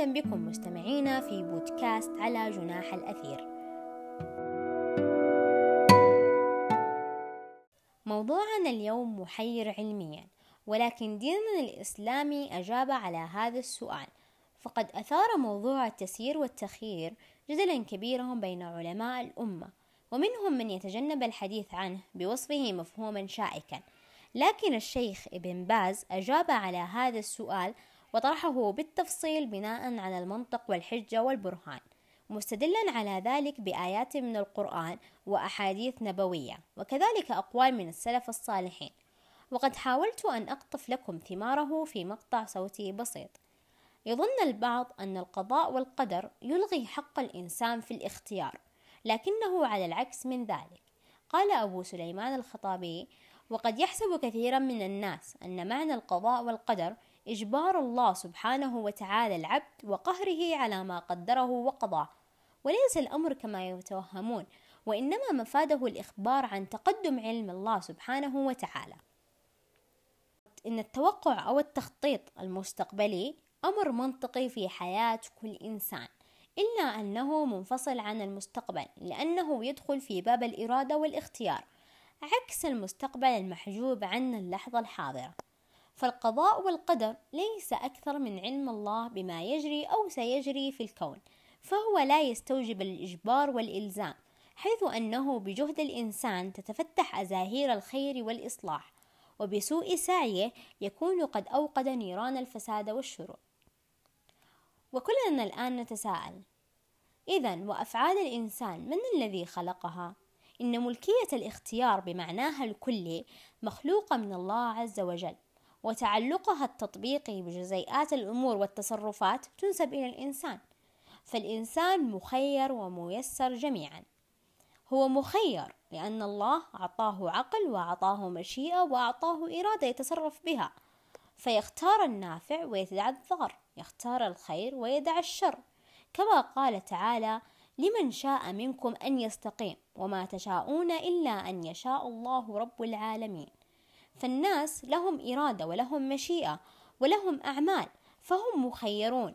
وأهلا بكم مستمعينا في بودكاست على جناح الأثير. موضوعنا اليوم محير علميا ولكن ديننا الإسلامي أجاب على هذا السؤال. فقد أثار موضوع التسيير والتخيير جدلا كبيرا بين علماء الأمة ومنهم من يتجنب الحديث عنه بوصفه مفهوما شائكا. لكن الشيخ ابن باز أجاب على هذا السؤال وطرحه بالتفصيل بناء على المنطق والحجة والبرهان مستدلا على ذلك بآيات من القرآن وأحاديث نبوية وكذلك أقوال من السلف الصالحين. وقد حاولت أن أقطف لكم ثماره في مقطع صوتي بسيط. يظن البعض أن القضاء والقدر يلغي حق الإنسان في الاختيار لكنه على العكس من ذلك. قال أبو سليمان الخطابي وقد يحسب كثيرا من الناس أن معنى القضاء والقدر إجبار الله سبحانه وتعالى العبد وقهره على ما قدره وقضاه وليس الأمر كما يتوهمون وإنما مفاده الإخبار عن تقدم علم الله سبحانه وتعالى. إن التوقع أو التخطيط المستقبلي أمر منطقي في حياة كل إنسان إلا أنه منفصل عن المستقبل لأنه يدخل في باب الإرادة والاختيار عكس المستقبل المحجوب عنا اللحظة الحاضرة. فالقضاء والقدر ليس أكثر من علم الله بما يجري أو سيجري في الكون فهو لا يستوجب الإجبار والإلزام حيث أنه بجهد الإنسان تتفتح أزاهير الخير والإصلاح وبسوء سعيه يكون قد أوقد نيران الفساد والشرور وكلنا الآن نتساءل إذا وأفعال الإنسان من الذي خلقها؟ إن ملكية الاختيار بمعناها الكلي مخلوقة من الله عز وجل وتعلقها التطبيقي بجزيئات الأمور والتصرفات تنسب إلى الإنسان. فالإنسان مخير وميسر جميعا. هو مخير لأن الله أعطاه عقل وأعطاه مشيئة وأعطاه إرادة يتصرف بها. فيختار النافع ويدع الضار يختار الخير ويدع الشر. كما قال تعالى لمن شاء منكم أن يستقيم وما تشاءون إلا أن يشاء الله رب العالمين. فالناس لهم إرادة ولهم مشيئة ولهم أعمال فهم مخيرون.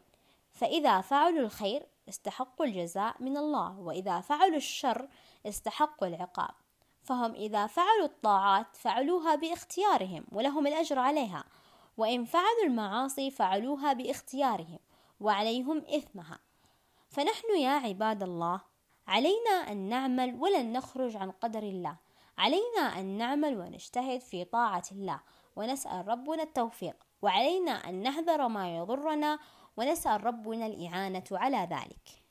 فإذا فعلوا الخير استحقوا الجزاء من الله وإذا فعلوا الشر استحقوا العقاب. فهم إذا فعلوا الطاعات فعلوها باختيارهم ولهم الأجر عليها وإن فعلوا المعاصي فعلوها باختيارهم وعليهم إثمها. فنحن يا عباد الله علينا أن نعمل ولن نخرج عن قدر الله. علينا أن نعمل ونجتهد في طاعة الله ونسأل ربنا التوفيق وعلينا أن نحذر ما يضرنا ونسأل ربنا الإعانة على ذلك.